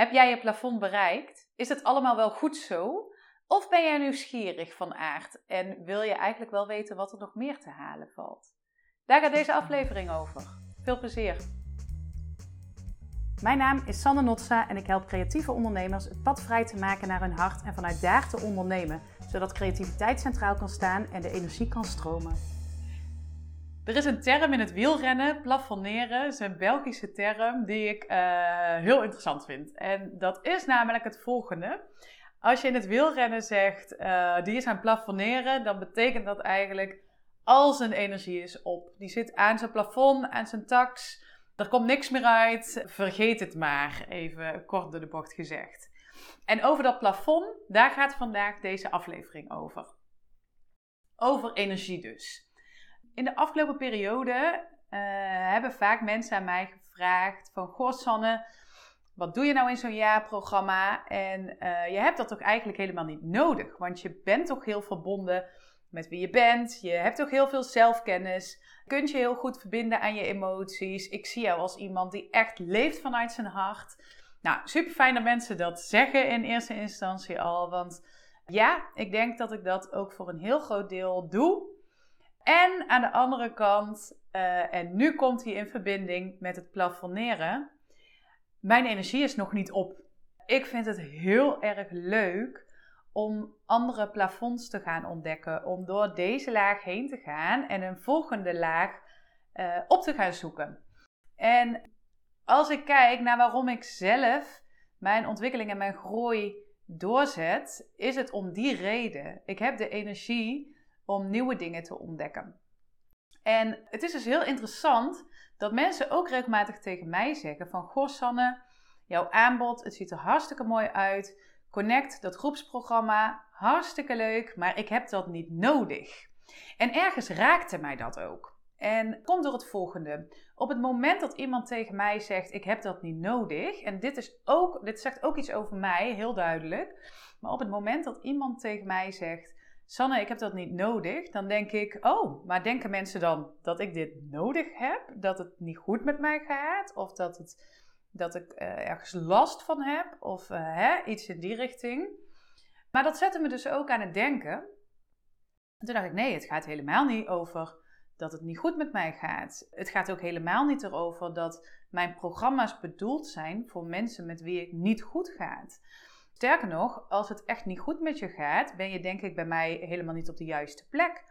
Heb jij je plafond bereikt? Is het allemaal wel goed zo? Of ben jij nieuwsgierig van aard en wil je eigenlijk wel weten wat er nog meer te halen valt? Daar gaat deze aflevering over. Veel plezier! Mijn naam is Sanne Notsa en ik help creatieve ondernemers het pad vrij te maken naar hun hart en vanuit daar te ondernemen, zodat creativiteit centraal kan staan en de energie kan stromen. Er is een term in het wielrennen, plafonneren, is een Belgische term die ik uh, heel interessant vind. En dat is namelijk het volgende. Als je in het wielrennen zegt, uh, die is aan plafonneren, dan betekent dat eigenlijk al zijn energie is op. Die zit aan zijn plafond, aan zijn tax, er komt niks meer uit, vergeet het maar, even kort door de bocht gezegd. En over dat plafond, daar gaat vandaag deze aflevering over. Over energie dus. In de afgelopen periode uh, hebben vaak mensen aan mij gevraagd van... Goh Sanne, wat doe je nou in zo'n jaarprogramma? En uh, je hebt dat toch eigenlijk helemaal niet nodig. Want je bent toch heel verbonden met wie je bent. Je hebt toch heel veel zelfkennis. Kunt je heel goed verbinden aan je emoties. Ik zie jou als iemand die echt leeft vanuit zijn hart. Nou, super fijn dat mensen dat zeggen in eerste instantie al. Want ja, ik denk dat ik dat ook voor een heel groot deel doe. En aan de andere kant, uh, en nu komt hij in verbinding met het plafonneren. Mijn energie is nog niet op. Ik vind het heel erg leuk om andere plafonds te gaan ontdekken. Om door deze laag heen te gaan en een volgende laag uh, op te gaan zoeken. En als ik kijk naar waarom ik zelf mijn ontwikkeling en mijn groei doorzet, is het om die reden. Ik heb de energie om nieuwe dingen te ontdekken. En het is dus heel interessant dat mensen ook regelmatig tegen mij zeggen van... Goh Sanne, jouw aanbod, het ziet er hartstikke mooi uit. Connect, dat groepsprogramma, hartstikke leuk, maar ik heb dat niet nodig. En ergens raakte mij dat ook. En komt door het volgende. Op het moment dat iemand tegen mij zegt: Ik heb dat niet nodig. En dit, is ook, dit zegt ook iets over mij, heel duidelijk. Maar op het moment dat iemand tegen mij zegt: Sanne, ik heb dat niet nodig. Dan denk ik, oh, maar denken mensen dan dat ik dit nodig heb? Dat het niet goed met mij gaat? Of dat, het, dat ik uh, ergens last van heb? Of uh, hè, iets in die richting? Maar dat zette me dus ook aan het denken. En toen dacht ik, nee, het gaat helemaal niet over dat het niet goed met mij gaat. Het gaat ook helemaal niet erover dat mijn programma's bedoeld zijn voor mensen met wie het niet goed gaat. Sterker nog, als het echt niet goed met je gaat, ben je denk ik bij mij helemaal niet op de juiste plek.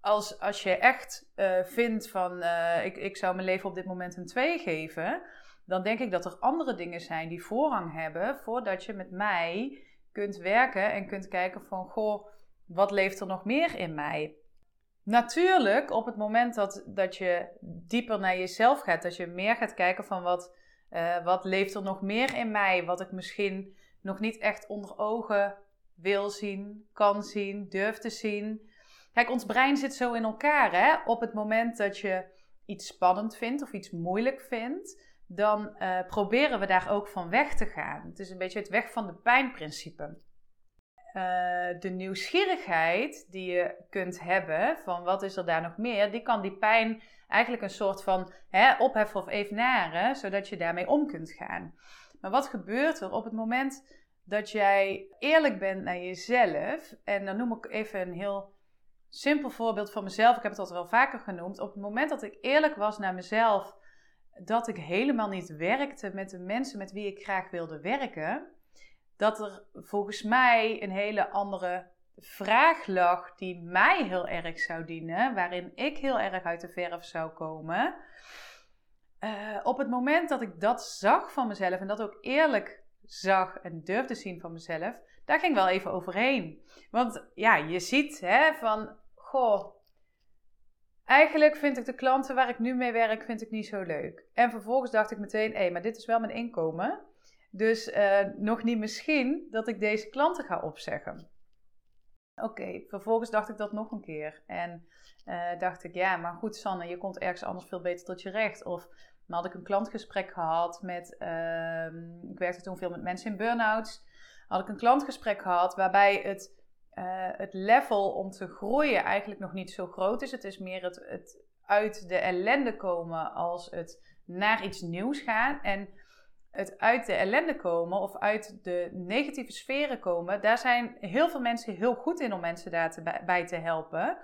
Als, als je echt uh, vindt van uh, ik, ik zou mijn leven op dit moment een 2 geven, dan denk ik dat er andere dingen zijn die voorrang hebben voordat je met mij kunt werken en kunt kijken van goh, wat leeft er nog meer in mij? Natuurlijk, op het moment dat, dat je dieper naar jezelf gaat, dat je meer gaat kijken van wat, uh, wat leeft er nog meer in mij, wat ik misschien nog niet echt onder ogen wil zien, kan zien, durft te zien. Kijk, ons brein zit zo in elkaar. Hè? Op het moment dat je iets spannend vindt of iets moeilijk vindt, dan uh, proberen we daar ook van weg te gaan. Het is een beetje het weg van de pijnprincipe. Uh, de nieuwsgierigheid die je kunt hebben van wat is er daar nog meer, die kan die pijn eigenlijk een soort van hè, opheffen of evenaren, zodat je daarmee om kunt gaan. Maar wat gebeurt er op het moment dat jij eerlijk bent naar jezelf? En dan noem ik even een heel simpel voorbeeld van mezelf. Ik heb het al wel vaker genoemd. Op het moment dat ik eerlijk was naar mezelf, dat ik helemaal niet werkte met de mensen met wie ik graag wilde werken, dat er volgens mij een hele andere vraag lag die mij heel erg zou dienen, waarin ik heel erg uit de verf zou komen. Uh, op het moment dat ik dat zag van mezelf en dat ook eerlijk zag en durfde zien van mezelf, daar ging wel even overheen. Want ja, je ziet hè, van, goh, eigenlijk vind ik de klanten waar ik nu mee werk, vind ik niet zo leuk. En vervolgens dacht ik meteen, hé, maar dit is wel mijn inkomen. Dus uh, nog niet misschien dat ik deze klanten ga opzeggen. Oké, vervolgens dacht ik dat nog een keer. En uh, dacht ik, ja, maar goed, Sanne, je komt ergens anders veel beter tot je recht. Of dan had ik een klantgesprek gehad met, uh, ik werkte toen veel met mensen in burn-outs. Had ik een klantgesprek gehad waarbij het, uh, het level om te groeien eigenlijk nog niet zo groot is. Het is meer het, het uit de ellende komen als het naar iets nieuws gaan. En het uit de ellende komen of uit de negatieve sferen komen, daar zijn heel veel mensen heel goed in om mensen daarbij te helpen.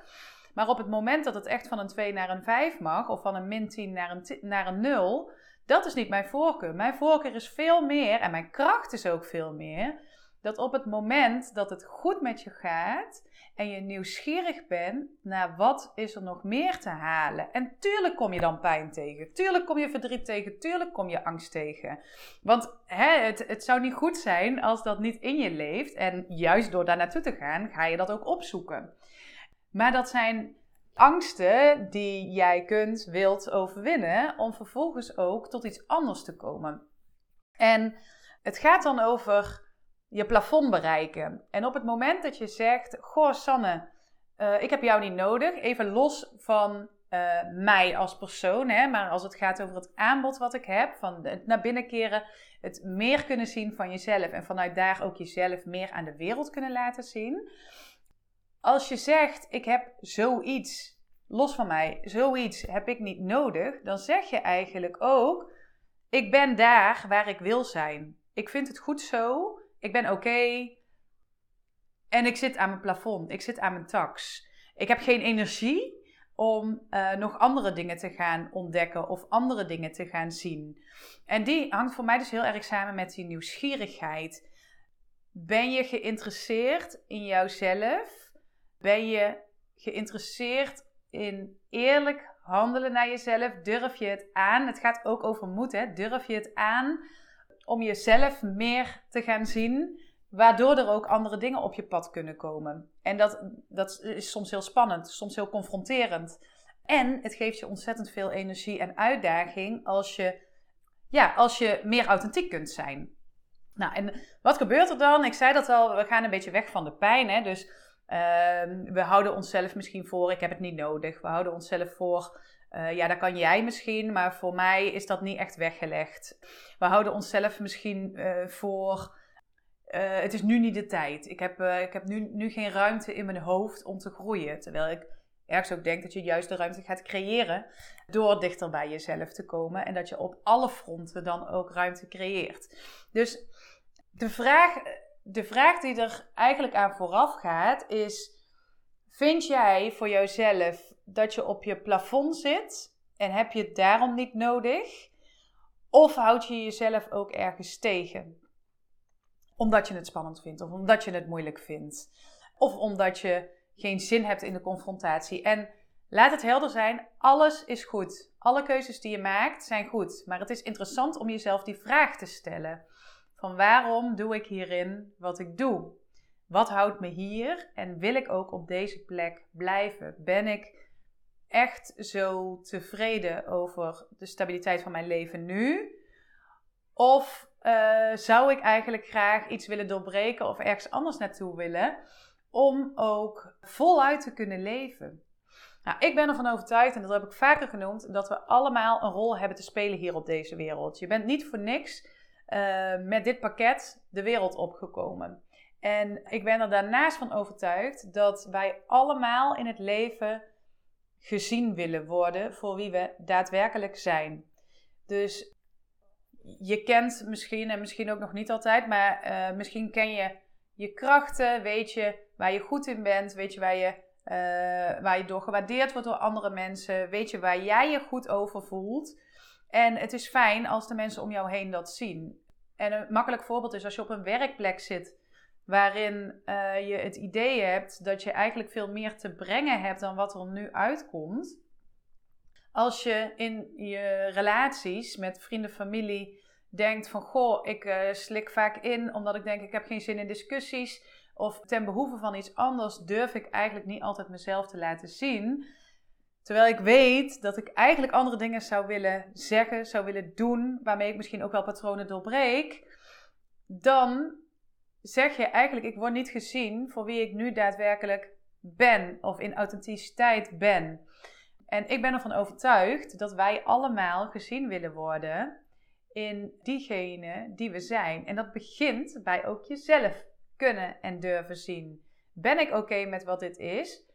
Maar op het moment dat het echt van een 2 naar een 5 mag, of van een min 10 naar een, naar een 0, dat is niet mijn voorkeur. Mijn voorkeur is veel meer, en mijn kracht is ook veel meer, dat op het moment dat het goed met je gaat en je nieuwsgierig bent naar wat is er nog meer te halen. En tuurlijk kom je dan pijn tegen, tuurlijk kom je verdriet tegen, tuurlijk kom je angst tegen. Want hè, het, het zou niet goed zijn als dat niet in je leeft. En juist door daar naartoe te gaan, ga je dat ook opzoeken. Maar dat zijn angsten die jij kunt, wilt overwinnen om vervolgens ook tot iets anders te komen. En het gaat dan over je plafond bereiken. En op het moment dat je zegt: Goh, Sanne, uh, ik heb jou niet nodig, even los van uh, mij als persoon, hè, maar als het gaat over het aanbod wat ik heb, van het naar binnen keren, het meer kunnen zien van jezelf en vanuit daar ook jezelf meer aan de wereld kunnen laten zien. Als je zegt: Ik heb zoiets, los van mij, zoiets heb ik niet nodig, dan zeg je eigenlijk ook: Ik ben daar waar ik wil zijn. Ik vind het goed zo. Ik ben oké. En ik zit aan mijn plafond. Ik zit aan mijn tax. Ik heb geen energie om uh, nog andere dingen te gaan ontdekken of andere dingen te gaan zien. En die hangt voor mij dus heel erg samen met die nieuwsgierigheid. Ben je geïnteresseerd in jouzelf? Ben je geïnteresseerd in eerlijk handelen naar jezelf? Durf je het aan? Het gaat ook over moed, hè? Durf je het aan om jezelf meer te gaan zien, waardoor er ook andere dingen op je pad kunnen komen. En dat, dat is soms heel spannend, soms heel confronterend. En het geeft je ontzettend veel energie en uitdaging als je, ja, als je meer authentiek kunt zijn. Nou, en wat gebeurt er dan? Ik zei dat al, we gaan een beetje weg van de pijn. Hè? Dus uh, we houden onszelf misschien voor, ik heb het niet nodig. We houden onszelf voor, uh, ja, dat kan jij misschien, maar voor mij is dat niet echt weggelegd. We houden onszelf misschien uh, voor. Uh, het is nu niet de tijd. Ik heb, ik heb nu, nu geen ruimte in mijn hoofd om te groeien. Terwijl ik ergens ook denk dat je juist de ruimte gaat creëren door dichter bij jezelf te komen. En dat je op alle fronten dan ook ruimte creëert. Dus de vraag, de vraag die er eigenlijk aan vooraf gaat is: vind jij voor jezelf dat je op je plafond zit en heb je het daarom niet nodig? Of houd je jezelf ook ergens tegen? Omdat je het spannend vindt, of omdat je het moeilijk vindt, of omdat je geen zin hebt in de confrontatie. En laat het helder zijn: alles is goed. Alle keuzes die je maakt zijn goed. Maar het is interessant om jezelf die vraag te stellen: van waarom doe ik hierin wat ik doe? Wat houdt me hier en wil ik ook op deze plek blijven? Ben ik echt zo tevreden over de stabiliteit van mijn leven nu? Of uh, zou ik eigenlijk graag iets willen doorbreken of ergens anders naartoe willen om ook voluit te kunnen leven? Nou, ik ben ervan overtuigd, en dat heb ik vaker genoemd, dat we allemaal een rol hebben te spelen hier op deze wereld. Je bent niet voor niks uh, met dit pakket de wereld opgekomen. En ik ben er daarnaast van overtuigd dat wij allemaal in het leven gezien willen worden voor wie we daadwerkelijk zijn. Dus je kent misschien, en misschien ook nog niet altijd, maar uh, misschien ken je je krachten, weet je waar je goed in bent, weet je waar je, uh, waar je door gewaardeerd wordt door andere mensen, weet je waar jij je goed over voelt. En het is fijn als de mensen om jou heen dat zien. En een makkelijk voorbeeld is als je op een werkplek zit waarin uh, je het idee hebt dat je eigenlijk veel meer te brengen hebt dan wat er nu uitkomt. Als je in je relaties met vrienden, familie denkt van goh, ik uh, slik vaak in omdat ik denk ik heb geen zin in discussies of ten behoeve van iets anders durf ik eigenlijk niet altijd mezelf te laten zien. Terwijl ik weet dat ik eigenlijk andere dingen zou willen zeggen, zou willen doen, waarmee ik misschien ook wel patronen doorbreek, dan zeg je eigenlijk, ik word niet gezien voor wie ik nu daadwerkelijk ben of in authenticiteit ben. En ik ben ervan overtuigd dat wij allemaal gezien willen worden in diegene die we zijn. En dat begint bij ook jezelf kunnen en durven zien. Ben ik oké met wat dit is?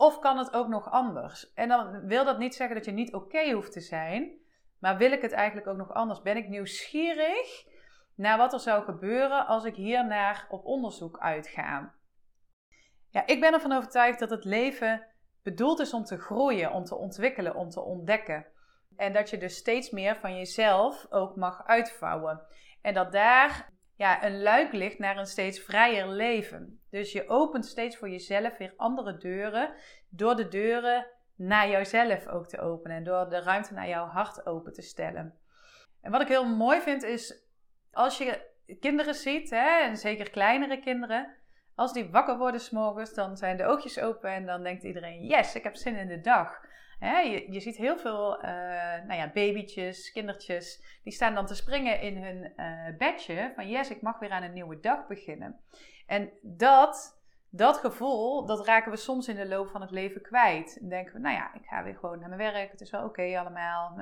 Of kan het ook nog anders? En dan wil dat niet zeggen dat je niet oké hoeft te zijn, maar wil ik het eigenlijk ook nog anders? Ben ik nieuwsgierig naar wat er zou gebeuren als ik hier naar op onderzoek uitga. Ja, ik ben ervan overtuigd dat het leven bedoeld is om te groeien, om te ontwikkelen, om te ontdekken. En dat je dus steeds meer van jezelf ook mag uitvouwen. En dat daar ja, een luik ligt naar een steeds vrijer leven. Dus je opent steeds voor jezelf weer andere deuren. Door de deuren naar jouzelf ook te openen. En door de ruimte naar jouw hart open te stellen. En wat ik heel mooi vind is als je kinderen ziet, hè, en zeker kleinere kinderen. Als die wakker worden s'morgens, dan zijn de oogjes open en dan denkt iedereen: Yes, ik heb zin in de dag. Je, je, ziet heel veel uh, nou ja, babytjes, kindertjes, die staan dan te springen in hun uh, bedje van yes, ik mag weer aan een nieuwe dag beginnen. En dat, dat gevoel, dat raken we soms in de loop van het leven kwijt. Dan denken we, nou ja, ik ga weer gewoon naar mijn werk, het is wel oké allemaal.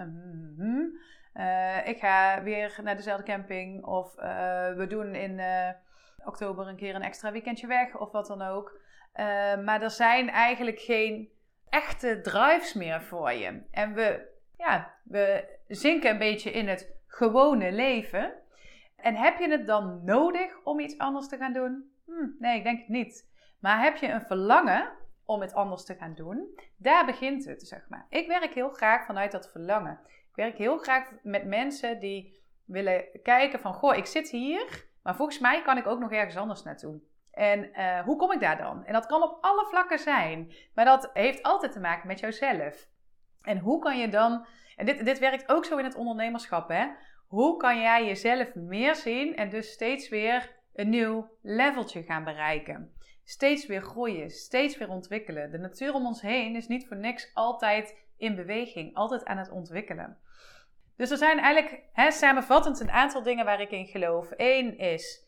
Uh, ik ga weer naar dezelfde camping of we doen in oktober een keer een extra weekendje weg of wat dan ook. Maar er zijn eigenlijk geen echte drives meer voor je. En we, ja, we zinken een beetje in het gewone leven. En heb je het dan nodig om iets anders te gaan doen? Hm, nee, ik denk het niet. Maar heb je een verlangen om het anders te gaan doen? Daar begint het, zeg maar. Ik werk heel graag vanuit dat verlangen. Ik werk heel graag met mensen die willen kijken van, goh, ik zit hier maar volgens mij kan ik ook nog ergens anders naartoe. En uh, hoe kom ik daar dan? En dat kan op alle vlakken zijn. Maar dat heeft altijd te maken met jouzelf. En hoe kan je dan. En dit, dit werkt ook zo in het ondernemerschap, hè? Hoe kan jij jezelf meer zien en dus steeds weer een nieuw leveltje gaan bereiken? Steeds weer groeien, steeds weer ontwikkelen. De natuur om ons heen is niet voor niks altijd in beweging, altijd aan het ontwikkelen. Dus er zijn eigenlijk hè, samenvattend een aantal dingen waar ik in geloof. Eén is,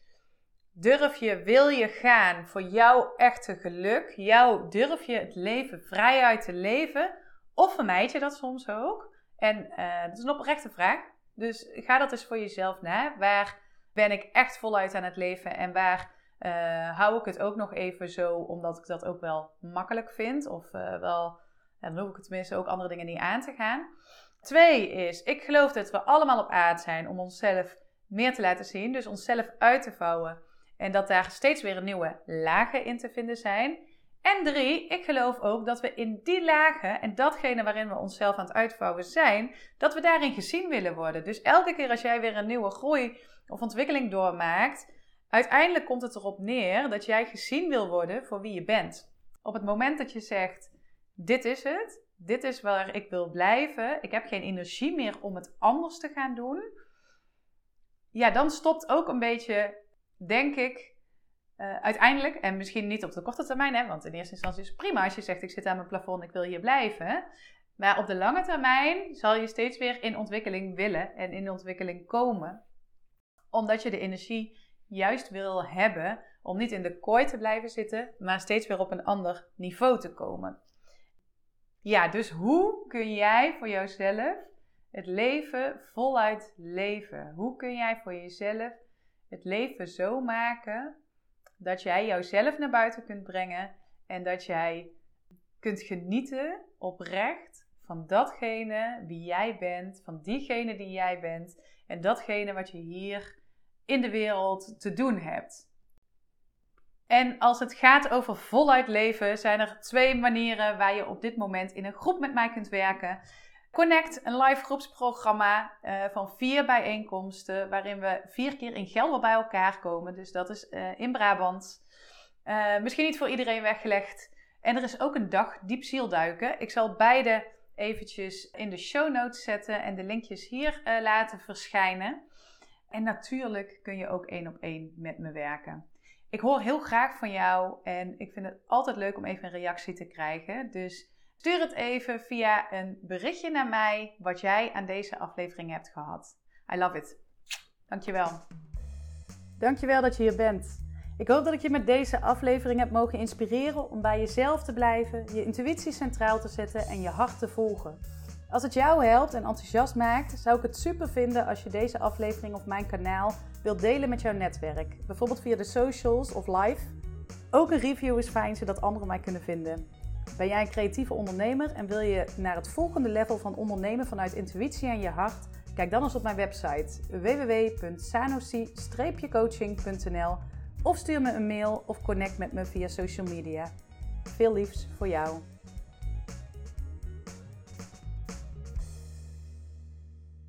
durf je, wil je gaan voor jouw echte geluk? Jouw, durf je het leven vrijuit te leven? Of vermijd je dat soms ook? En uh, dat is een oprechte vraag. Dus ga dat eens voor jezelf na. Waar ben ik echt voluit aan het leven en waar uh, hou ik het ook nog even zo, omdat ik dat ook wel makkelijk vind? Of uh, wel, dan hoef ik het tenminste ook andere dingen niet aan te gaan. Twee is, ik geloof dat we allemaal op aard zijn om onszelf meer te laten zien, dus onszelf uit te vouwen. En dat daar steeds weer nieuwe lagen in te vinden zijn. En drie, ik geloof ook dat we in die lagen en datgene waarin we onszelf aan het uitvouwen zijn, dat we daarin gezien willen worden. Dus elke keer als jij weer een nieuwe groei of ontwikkeling doormaakt, uiteindelijk komt het erop neer dat jij gezien wil worden voor wie je bent. Op het moment dat je zegt: Dit is het, dit is waar ik wil blijven. Ik heb geen energie meer om het anders te gaan doen. Ja, dan stopt ook een beetje, denk ik, uh, uiteindelijk, en misschien niet op de korte termijn, hè, want in eerste instantie is het prima als je zegt: Ik zit aan mijn plafond, ik wil hier blijven. Maar op de lange termijn zal je steeds weer in ontwikkeling willen en in ontwikkeling komen, omdat je de energie juist wil hebben om niet in de kooi te blijven zitten, maar steeds weer op een ander niveau te komen. Ja, dus hoe kun jij voor jezelf het leven voluit leven? Hoe kun jij voor jezelf het leven zo maken dat jij jouzelf naar buiten kunt brengen en dat jij kunt genieten oprecht van datgene wie jij bent, van diegene die jij bent en datgene wat je hier in de wereld te doen hebt. En als het gaat over voluit leven, zijn er twee manieren waar je op dit moment in een groep met mij kunt werken. Connect, een live groepsprogramma uh, van vier bijeenkomsten, waarin we vier keer in Gelder bij elkaar komen. Dus dat is uh, in Brabant. Uh, misschien niet voor iedereen weggelegd. En er is ook een dag diep zielduiken. Ik zal beide eventjes in de show notes zetten en de linkjes hier laten verschijnen. En natuurlijk kun je ook één op één met me werken. Ik hoor heel graag van jou en ik vind het altijd leuk om even een reactie te krijgen. Dus stuur het even via een berichtje naar mij wat jij aan deze aflevering hebt gehad. I love it. Dankjewel. Dankjewel dat je hier bent. Ik hoop dat ik je met deze aflevering heb mogen inspireren om bij jezelf te blijven, je intuïtie centraal te zetten en je hart te volgen. Als het jou helpt en enthousiast maakt, zou ik het super vinden als je deze aflevering op mijn kanaal wilt delen met jouw netwerk. Bijvoorbeeld via de socials of live. Ook een review is fijn zodat anderen mij kunnen vinden. Ben jij een creatieve ondernemer en wil je naar het volgende level van ondernemen vanuit intuïtie en je hart? Kijk dan eens op mijn website www.sanosi-coaching.nl of stuur me een mail of connect met me via social media. Veel liefs voor jou.